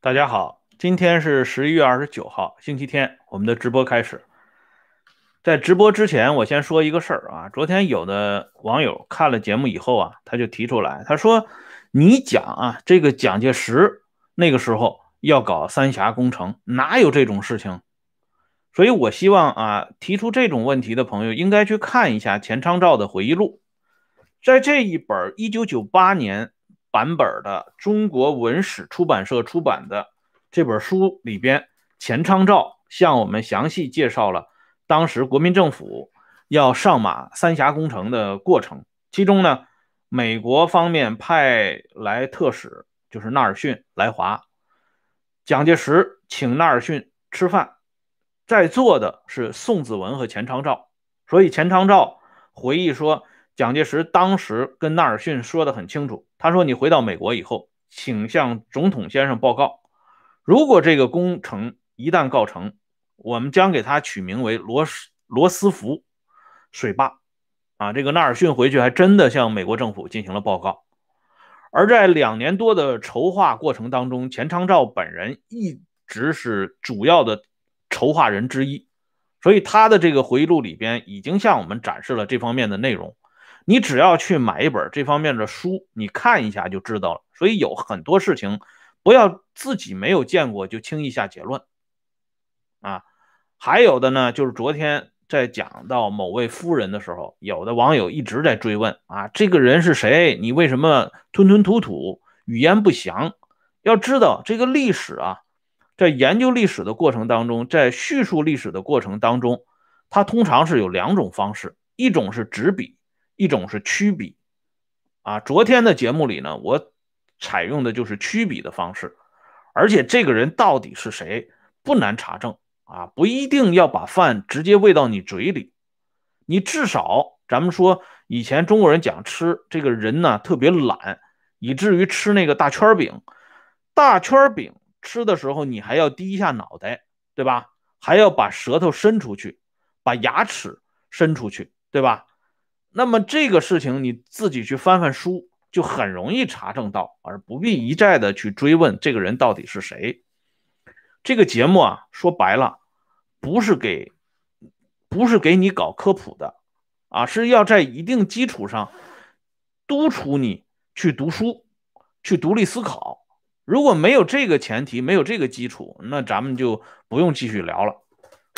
大家好，今天是十一月二十九号，星期天，我们的直播开始。在直播之前，我先说一个事儿啊。昨天有的网友看了节目以后啊，他就提出来，他说：“你讲啊，这个蒋介石那个时候要搞三峡工程，哪有这种事情？”所以，我希望啊，提出这种问题的朋友应该去看一下钱昌照的回忆录，在这一本一九九八年。版本的中国文史出版社出版的这本书里边，钱昌照向我们详细介绍了当时国民政府要上马三峡工程的过程。其中呢，美国方面派来特使就是纳尔逊来华，蒋介石请纳尔逊吃饭，在座的是宋子文和钱昌照，所以钱昌照回忆说。蒋介石当时跟纳尔逊说的很清楚，他说：“你回到美国以后，请向总统先生报告，如果这个工程一旦告成，我们将给他取名为罗斯罗斯福水坝。”啊，这个纳尔逊回去还真的向美国政府进行了报告。而在两年多的筹划过程当中，钱昌照本人一直是主要的筹划人之一，所以他的这个回忆录里边已经向我们展示了这方面的内容。你只要去买一本这方面的书，你看一下就知道了。所以有很多事情，不要自己没有见过就轻易下结论啊。还有的呢，就是昨天在讲到某位夫人的时候，有的网友一直在追问啊，这个人是谁？你为什么吞吞吐吐，语言不详？要知道这个历史啊，在研究历史的过程当中，在叙述历史的过程当中，它通常是有两种方式，一种是纸笔。一种是曲笔，啊，昨天的节目里呢，我采用的就是曲笔的方式，而且这个人到底是谁不难查证。啊，不一定要把饭直接喂到你嘴里，你至少咱们说以前中国人讲吃，这个人呢特别懒，以至于吃那个大圈饼，大圈饼吃的时候你还要低一下脑袋，对吧？还要把舌头伸出去，把牙齿伸出去，对吧？那么这个事情你自己去翻翻书，就很容易查证到，而不必一再的去追问这个人到底是谁。这个节目啊，说白了，不是给，不是给你搞科普的，啊，是要在一定基础上督促你去读书，去独立思考。如果没有这个前提，没有这个基础，那咱们就不用继续聊了。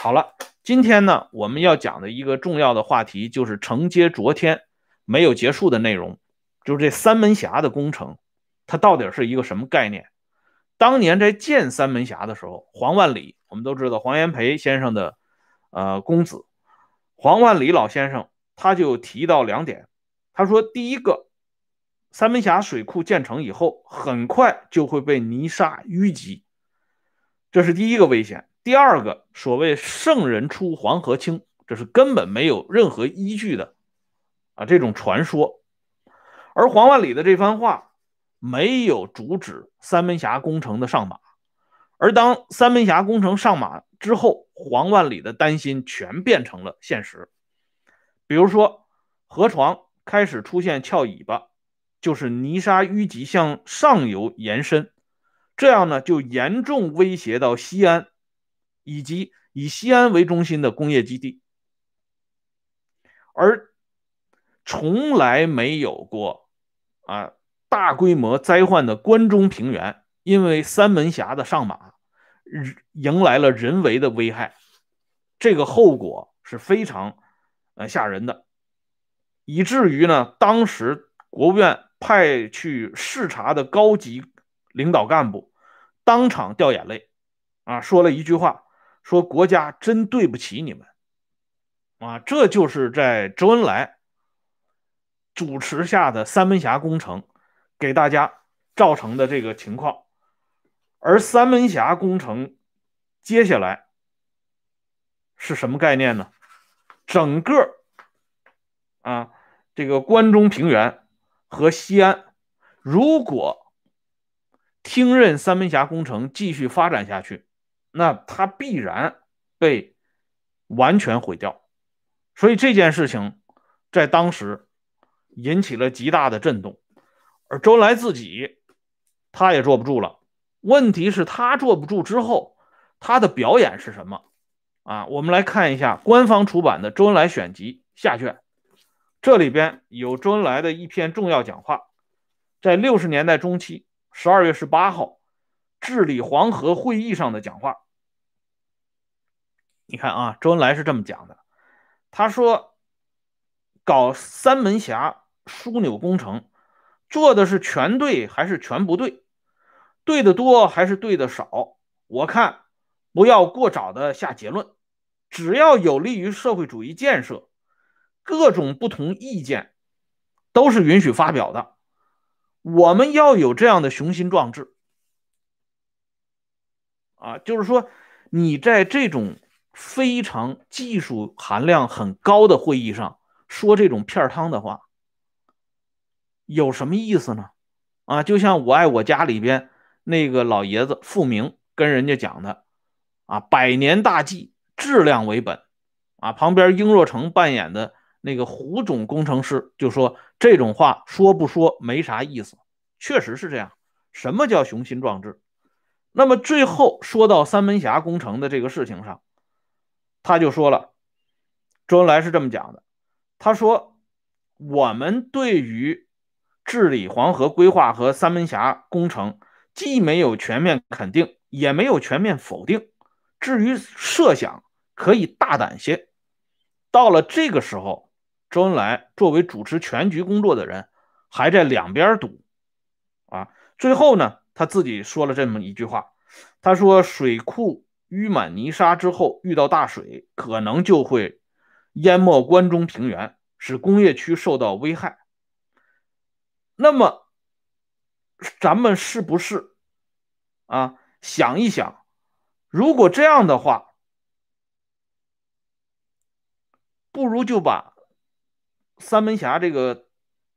好了。今天呢，我们要讲的一个重要的话题，就是承接昨天没有结束的内容，就是这三门峡的工程，它到底是一个什么概念？当年在建三门峡的时候，黄万里，我们都知道黄炎培先生的呃公子黄万里老先生，他就提到两点，他说，第一个，三门峡水库建成以后，很快就会被泥沙淤积，这是第一个危险。第二个，所谓“圣人出黄河清”，这是根本没有任何依据的啊，这种传说。而黄万里的这番话没有阻止三门峡工程的上马，而当三门峡工程上马之后，黄万里的担心全变成了现实。比如说，河床开始出现翘尾巴，就是泥沙淤积向上游延伸，这样呢，就严重威胁到西安。以及以西安为中心的工业基地，而从来没有过啊大规模灾患的关中平原，因为三门峡的上马，迎来了人为的危害，这个后果是非常呃吓人的，以至于呢，当时国务院派去视察的高级领导干部当场掉眼泪，啊，说了一句话。说国家真对不起你们，啊，这就是在周恩来主持下的三门峡工程给大家造成的这个情况，而三门峡工程接下来是什么概念呢？整个啊，这个关中平原和西安，如果听任三门峡工程继续发展下去。那它必然被完全毁掉，所以这件事情在当时引起了极大的震动，而周恩来自己他也坐不住了。问题是，他坐不住之后，他的表演是什么？啊，我们来看一下官方出版的《周恩来选集》下卷，这里边有周恩来的一篇重要讲话，在六十年代中期十二月十八号治理黄河会议上的讲话。你看啊，周恩来是这么讲的，他说：“搞三门峡枢纽工程，做的是全对还是全不对？”对的多还是对的少？我看不要过早的下结论，只要有利于社会主义建设，各种不同意见都是允许发表的。我们要有这样的雄心壮志啊！就是说，你在这种非常技术含量很高的会议上说这种片汤的话，有什么意思呢？啊，就像我爱我家里边。那个老爷子傅明跟人家讲的啊，百年大计，质量为本啊。旁边英若成扮演的那个胡总工程师就说这种话说不说没啥意思，确实是这样。什么叫雄心壮志？那么最后说到三门峡工程的这个事情上，他就说了，周恩来是这么讲的，他说我们对于治理黄河规划和三门峡工程。既没有全面肯定，也没有全面否定。至于设想，可以大胆些。到了这个时候，周恩来作为主持全局工作的人，还在两边赌啊。最后呢，他自己说了这么一句话：“他说水库淤满泥沙之后，遇到大水，可能就会淹没关中平原，使工业区受到危害。”那么。咱们是不是啊？想一想，如果这样的话，不如就把三门峡这个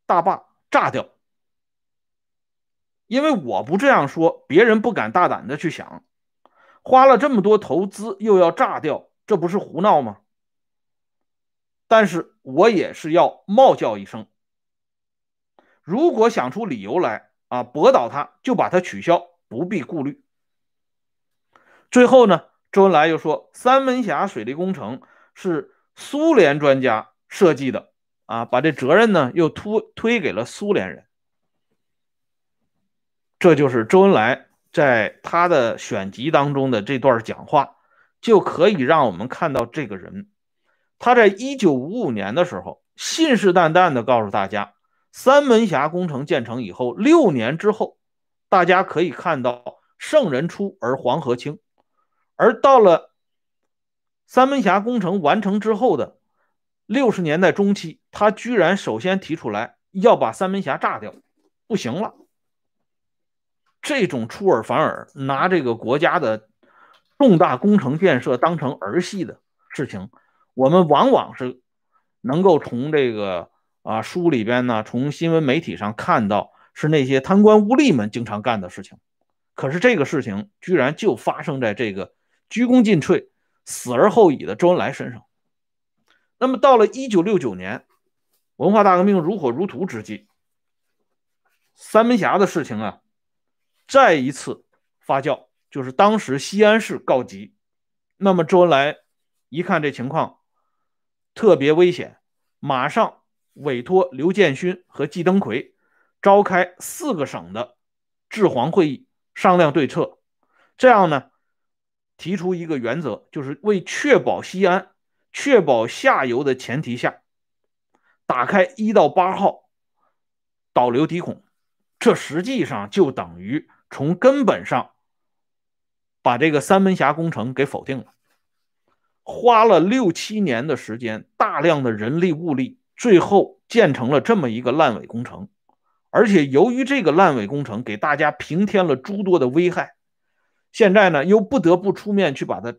大坝炸掉。因为我不这样说，别人不敢大胆的去想，花了这么多投资又要炸掉，这不是胡闹吗？但是我也是要冒叫一声，如果想出理由来。啊，驳倒他，就把他取消，不必顾虑。最后呢，周恩来又说，三门峡水利工程是苏联专家设计的，啊，把这责任呢又推推给了苏联人。这就是周恩来在他的选集当中的这段讲话，就可以让我们看到这个人，他在一九五五年的时候，信誓旦旦的告诉大家。三门峡工程建成以后，六年之后，大家可以看到圣人出而黄河清。而到了三门峡工程完成之后的六十年代中期，他居然首先提出来要把三门峡炸掉，不行了。这种出尔反尔，拿这个国家的重大工程建设当成儿戏的事情，我们往往是能够从这个。啊，书里边呢，从新闻媒体上看到是那些贪官污吏们经常干的事情，可是这个事情居然就发生在这个鞠躬尽瘁、死而后已的周恩来身上。那么到了一九六九年，文化大革命如火如荼之际，三门峡的事情啊，再一次发酵，就是当时西安市告急，那么周恩来一看这情况特别危险，马上。委托刘建勋和季登奎召开四个省的治黄会议，商量对策。这样呢，提出一个原则，就是为确保西安、确保下游的前提下，打开一到八号导流底孔。这实际上就等于从根本上把这个三门峡工程给否定了。花了六七年的时间，大量的人力物力。最后建成了这么一个烂尾工程，而且由于这个烂尾工程给大家平添了诸多的危害，现在呢又不得不出面去把它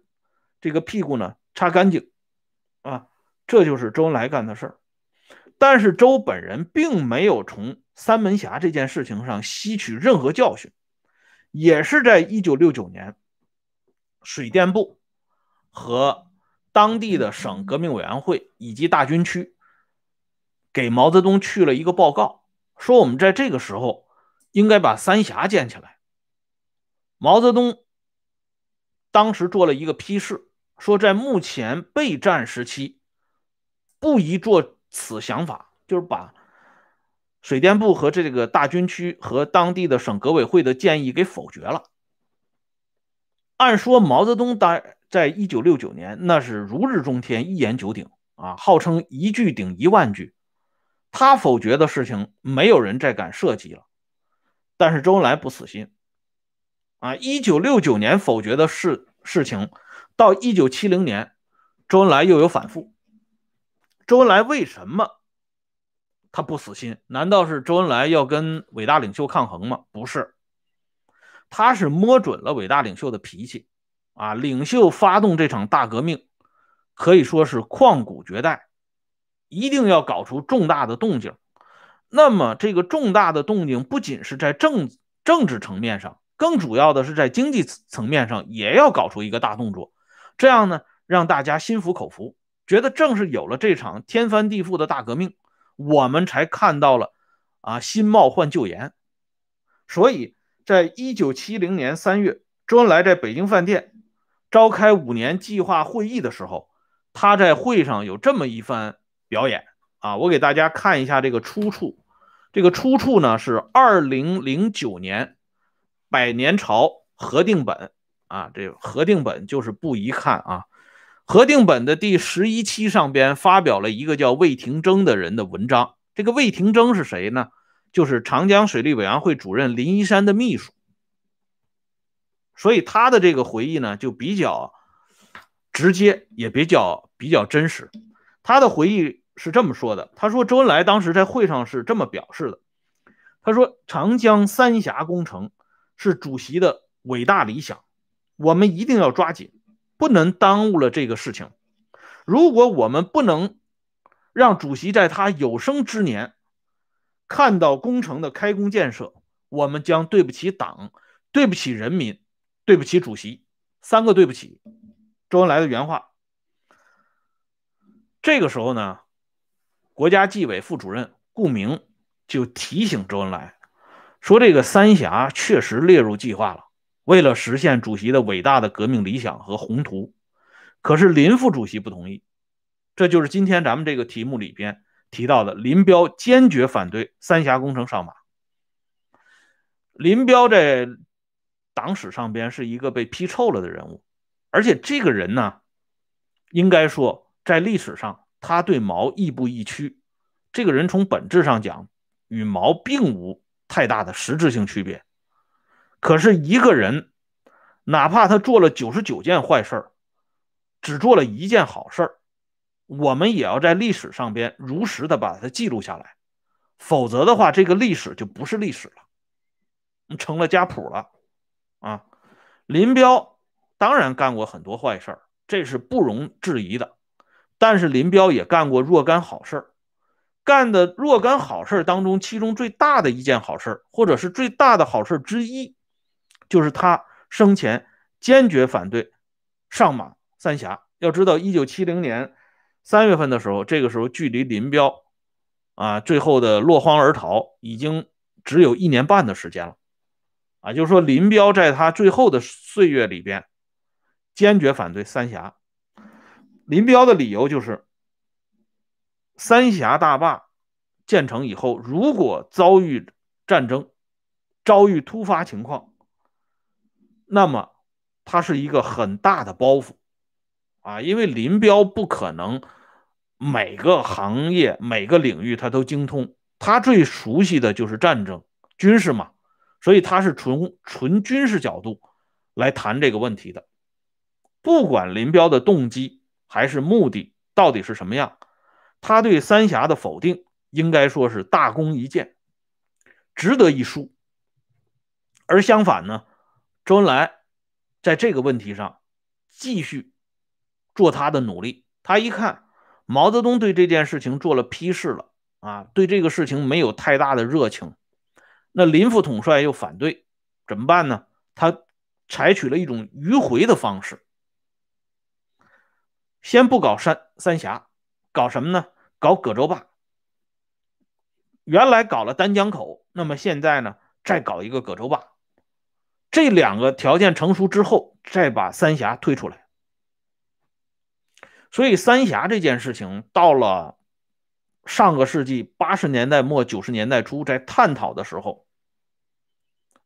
这个屁股呢擦干净啊，这就是周恩来干的事儿。但是周本人并没有从三门峡这件事情上吸取任何教训，也是在一九六九年，水电部和当地的省革命委员会以及大军区。给毛泽东去了一个报告，说我们在这个时候应该把三峡建起来。毛泽东当时做了一个批示，说在目前备战时期，不宜做此想法，就是把水电部和这个大军区和当地的省革委会的建议给否决了。按说毛泽东当在一九六九年那是如日中天，一言九鼎啊，号称一句顶一万句。他否决的事情，没有人再敢涉及了。但是周恩来不死心啊！一九六九年否决的事事情，到一九七零年，周恩来又有反复。周恩来为什么他不死心？难道是周恩来要跟伟大领袖抗衡吗？不是，他是摸准了伟大领袖的脾气啊！领袖发动这场大革命，可以说是旷古绝代。一定要搞出重大的动静，那么这个重大的动静不仅是在政政治层面上，更主要的是在经济层面上也要搞出一个大动作，这样呢让大家心服口服，觉得正是有了这场天翻地覆的大革命，我们才看到了啊新貌换旧颜。所以在一九七零年三月，周恩来在北京饭店召开五年计划会议的时候，他在会上有这么一番。表演啊！我给大家看一下这个出处。这个出处呢是二零零九年百年朝核定本啊，这个核定本就是不宜看啊。核定本的第十一期上边发表了一个叫魏廷征的人的文章。这个魏廷征是谁呢？就是长江水利委员会主任林一山的秘书。所以他的这个回忆呢就比较直接，也比较比较真实。他的回忆。是这么说的，他说周恩来当时在会上是这么表示的，他说长江三峡工程是主席的伟大理想，我们一定要抓紧，不能耽误了这个事情。如果我们不能让主席在他有生之年看到工程的开工建设，我们将对不起党，对不起人民，对不起主席，三个对不起。周恩来的原话。这个时候呢？国家纪委副主任顾明就提醒周恩来说：“这个三峡确实列入计划了，为了实现主席的伟大的革命理想和宏图。可是林副主席不同意，这就是今天咱们这个题目里边提到的林彪坚决反对三峡工程上马。林彪在党史上边是一个被批臭了的人物，而且这个人呢，应该说在历史上。”他对毛亦步亦趋，这个人从本质上讲与毛并无太大的实质性区别。可是一个人，哪怕他做了九十九件坏事只做了一件好事我们也要在历史上边如实的把它记录下来，否则的话，这个历史就不是历史了，成了家谱了。啊，林彪当然干过很多坏事这是不容置疑的。但是林彪也干过若干好事干的若干好事当中，其中最大的一件好事或者是最大的好事之一，就是他生前坚决反对上马三峡。要知道，一九七零年三月份的时候，这个时候距离林彪啊最后的落荒而逃已经只有一年半的时间了啊，就是说林彪在他最后的岁月里边坚决反对三峡。林彪的理由就是，三峡大坝建成以后，如果遭遇战争、遭遇突发情况，那么它是一个很大的包袱啊！因为林彪不可能每个行业、每个领域他都精通，他最熟悉的就是战争、军事嘛，所以他是纯纯军事角度来谈这个问题的。不管林彪的动机。还是目的到底是什么样？他对三峡的否定应该说是大功一件，值得一书。而相反呢，周恩来在这个问题上继续做他的努力。他一看毛泽东对这件事情做了批示了啊，对这个事情没有太大的热情。那林副统帅又反对，怎么办呢？他采取了一种迂回的方式。先不搞三三峡，搞什么呢？搞葛洲坝。原来搞了丹江口，那么现在呢，再搞一个葛洲坝。这两个条件成熟之后，再把三峡推出来。所以三峡这件事情到了上个世纪八十年代末九十年代初，在探讨的时候，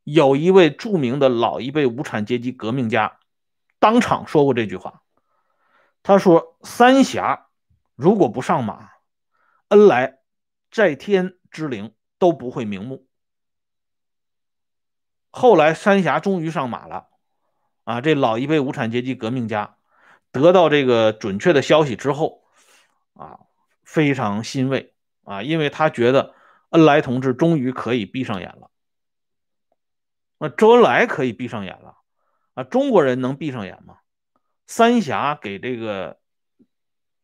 有一位著名的老一辈无产阶级革命家当场说过这句话。他说：“三峡如果不上马，恩来在天之灵都不会瞑目。”后来三峡终于上马了，啊，这老一辈无产阶级革命家得到这个准确的消息之后，啊，非常欣慰啊，因为他觉得恩来同志终于可以闭上眼了。那周恩来可以闭上眼了，啊，中国人能闭上眼吗？三峡给这个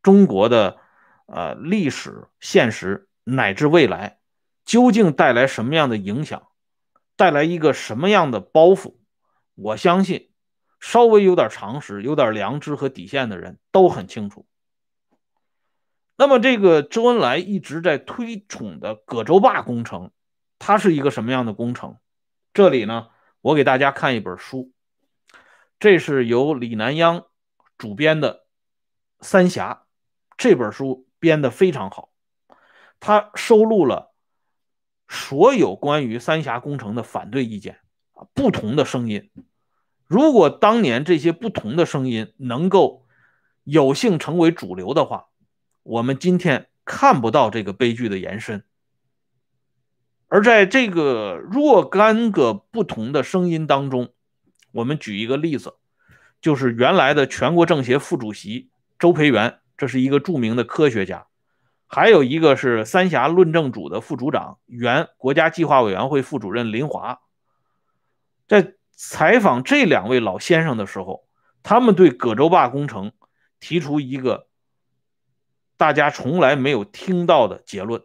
中国的呃历史、现实乃至未来，究竟带来什么样的影响？带来一个什么样的包袱？我相信，稍微有点常识、有点良知和底线的人都很清楚。那么，这个周恩来一直在推崇的葛洲坝工程，它是一个什么样的工程？这里呢，我给大家看一本书，这是由李南央主编的《三峡》这本书编的非常好，它收录了。所有关于三峡工程的反对意见啊，不同的声音。如果当年这些不同的声音能够有幸成为主流的话，我们今天看不到这个悲剧的延伸。而在这个若干个不同的声音当中，我们举一个例子，就是原来的全国政协副主席周培源，这是一个著名的科学家。还有一个是三峡论证组的副组长，原国家计划委员会副主任林华，在采访这两位老先生的时候，他们对葛洲坝工程提出一个大家从来没有听到的结论。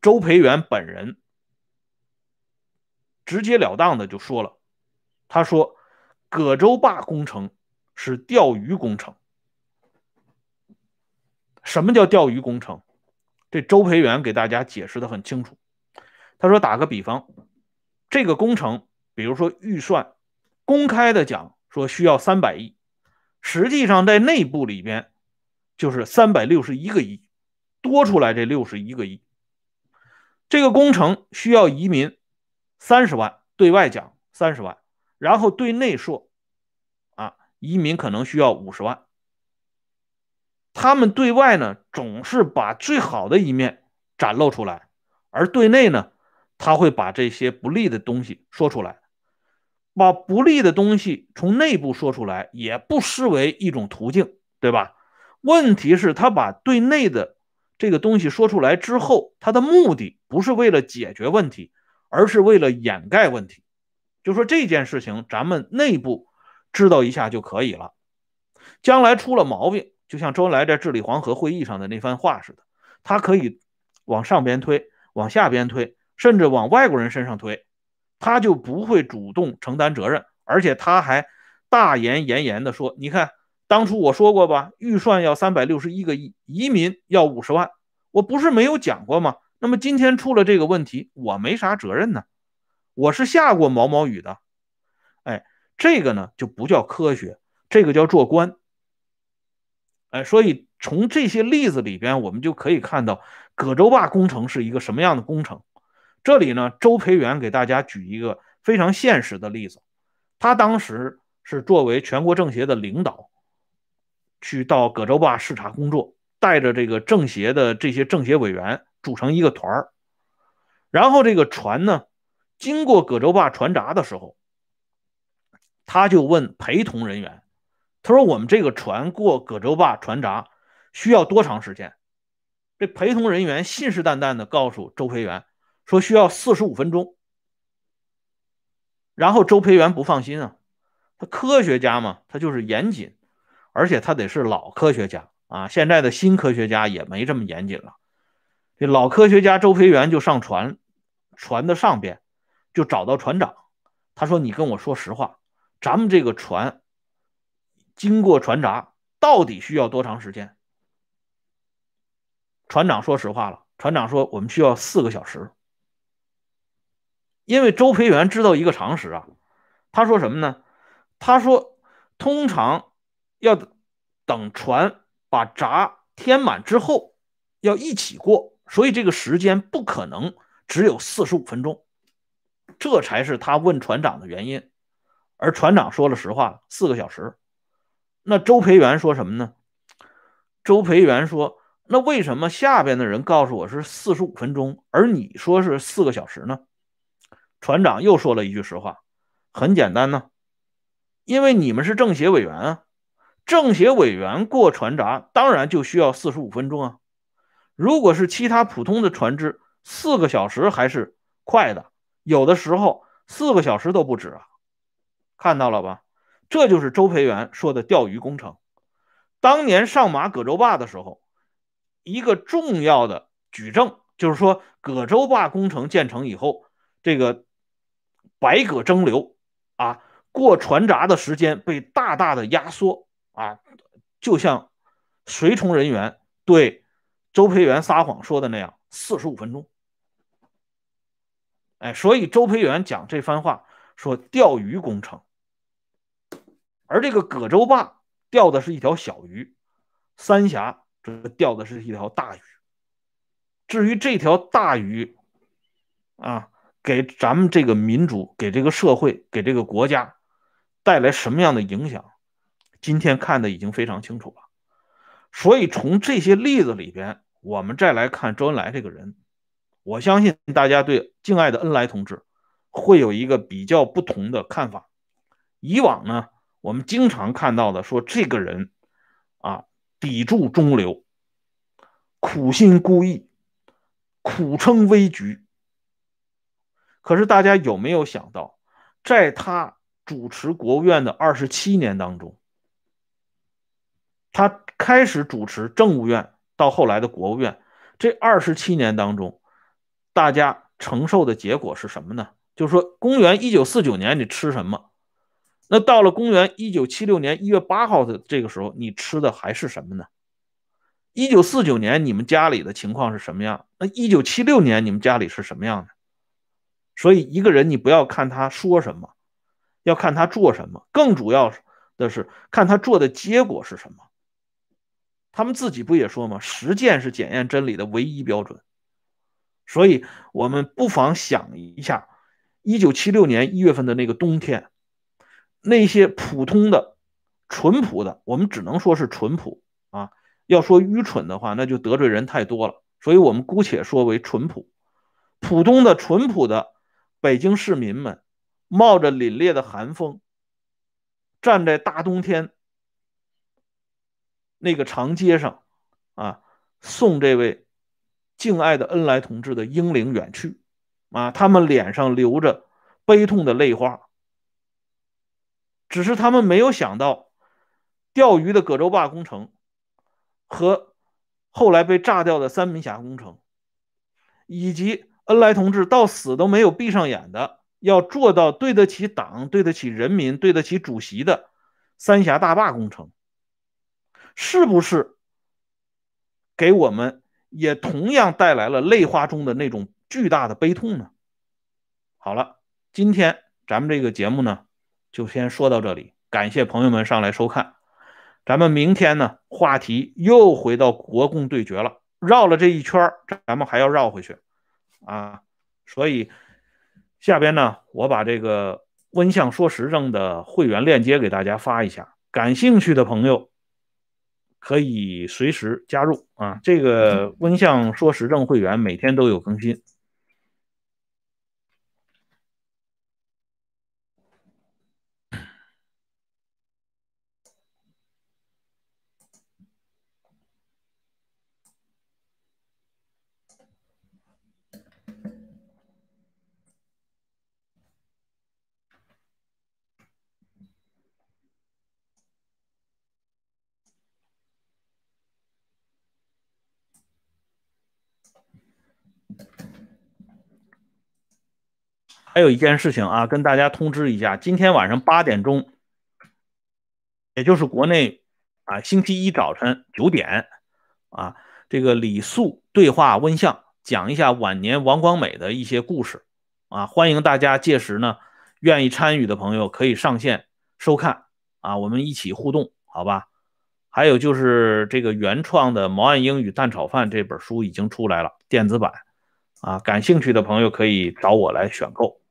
周培源本人直截了当的就说了，他说：“葛洲坝工程是钓鱼工程。什么叫钓鱼工程？”这周培源给大家解释的很清楚，他说：“打个比方，这个工程，比如说预算，公开的讲说需要三百亿，实际上在内部里边就是三百六十一个亿，多出来这六十一个亿。这个工程需要移民三十万，对外讲三十万，然后对内说，啊，移民可能需要五十万。”他们对外呢总是把最好的一面展露出来，而对内呢，他会把这些不利的东西说出来，把不利的东西从内部说出来，也不失为一种途径，对吧？问题是，他把对内的这个东西说出来之后，他的目的不是为了解决问题，而是为了掩盖问题。就说这件事情，咱们内部知道一下就可以了，将来出了毛病。就像周恩来在治理黄河会议上的那番话似的，他可以往上边推，往下边推，甚至往外国人身上推，他就不会主动承担责任，而且他还大言炎炎地说：“你看，当初我说过吧，预算要三百六十一个亿，移民要五十万，我不是没有讲过吗？那么今天出了这个问题，我没啥责任呢，我是下过毛毛雨的。哎，这个呢就不叫科学，这个叫做官。”哎，所以从这些例子里边，我们就可以看到葛洲坝工程是一个什么样的工程。这里呢，周培源给大家举一个非常现实的例子，他当时是作为全国政协的领导，去到葛洲坝视察工作，带着这个政协的这些政协委员组成一个团儿，然后这个船呢，经过葛洲坝船闸的时候，他就问陪同人员。他说：“我们这个船过葛洲坝船闸需要多长时间？”这陪同人员信誓旦旦的告诉周培源说：“需要四十五分钟。”然后周培源不放心啊，他科学家嘛，他就是严谨，而且他得是老科学家啊。现在的新科学家也没这么严谨了。这老科学家周培源就上船，船的上边就找到船长，他说：“你跟我说实话，咱们这个船。”经过船闸到底需要多长时间？船长说实话了，船长说我们需要四个小时。因为周培源知道一个常识啊，他说什么呢？他说，通常要等船把闸填满之后，要一起过，所以这个时间不可能只有四十五分钟，这才是他问船长的原因。而船长说了实话了，四个小时。那周培源说什么呢？周培源说：“那为什么下边的人告诉我是四十五分钟，而你说是四个小时呢？”船长又说了一句实话：“很简单呢，因为你们是政协委员啊，政协委员过船闸当然就需要四十五分钟啊。如果是其他普通的船只，四个小时还是快的，有的时候四个小时都不止啊。看到了吧？这就是周培源说的钓鱼工程。”当年上马葛洲坝的时候，一个重要的举证就是说，葛洲坝工程建成以后，这个白葛蒸馏啊，过船闸的时间被大大的压缩啊，就像随从人员对周培源撒谎说的那样，四十五分钟。哎，所以周培源讲这番话说钓鱼工程，而这个葛洲坝。钓的是一条小鱼，三峡这钓的是一条大鱼。至于这条大鱼啊，给咱们这个民主、给这个社会、给这个国家带来什么样的影响，今天看的已经非常清楚了。所以从这些例子里边，我们再来看周恩来这个人，我相信大家对敬爱的恩来同志会有一个比较不同的看法。以往呢？我们经常看到的说这个人啊，砥柱中流，苦心孤诣，苦撑危局。可是大家有没有想到，在他主持国务院的二十七年当中，他开始主持政务院，到后来的国务院，这二十七年当中，大家承受的结果是什么呢？就是说，公元一九四九年，你吃什么？那到了公元一九七六年一月八号的这个时候，你吃的还是什么呢？一九四九年你们家里的情况是什么样？那一九七六年你们家里是什么样的？所以一个人你不要看他说什么，要看他做什么，更主要的是看他做的结果是什么。他们自己不也说吗？实践是检验真理的唯一标准。所以我们不妨想一下，一九七六年一月份的那个冬天。那些普通的、淳朴的，我们只能说是淳朴啊。要说愚蠢的话，那就得罪人太多了。所以我们姑且说为淳朴、普通的、淳朴的北京市民们，冒着凛冽的寒风，站在大冬天那个长街上啊，送这位敬爱的恩来同志的英灵远去啊。他们脸上流着悲痛的泪花。只是他们没有想到，钓鱼的葛洲坝工程和后来被炸掉的三门峡工程，以及恩来同志到死都没有闭上眼的要做到对得起党、对得起人民、对得起主席的三峡大坝工程，是不是给我们也同样带来了泪花中的那种巨大的悲痛呢？好了，今天咱们这个节目呢。就先说到这里，感谢朋友们上来收看。咱们明天呢，话题又回到国共对决了，绕了这一圈咱们还要绕回去啊。所以下边呢，我把这个温相说时政的会员链接给大家发一下，感兴趣的朋友可以随时加入啊。这个温相说时政会员每天都有更新。还有一件事情啊，跟大家通知一下，今天晚上八点钟，也就是国内啊星期一早晨九点啊，这个李肃对话温相，讲一下晚年王光美的一些故事啊，欢迎大家届时呢愿意参与的朋友可以上线收看啊，我们一起互动，好吧？还有就是这个原创的《毛岸英与蛋炒饭》这本书已经出来了，电子版啊，感兴趣的朋友可以找我来选购。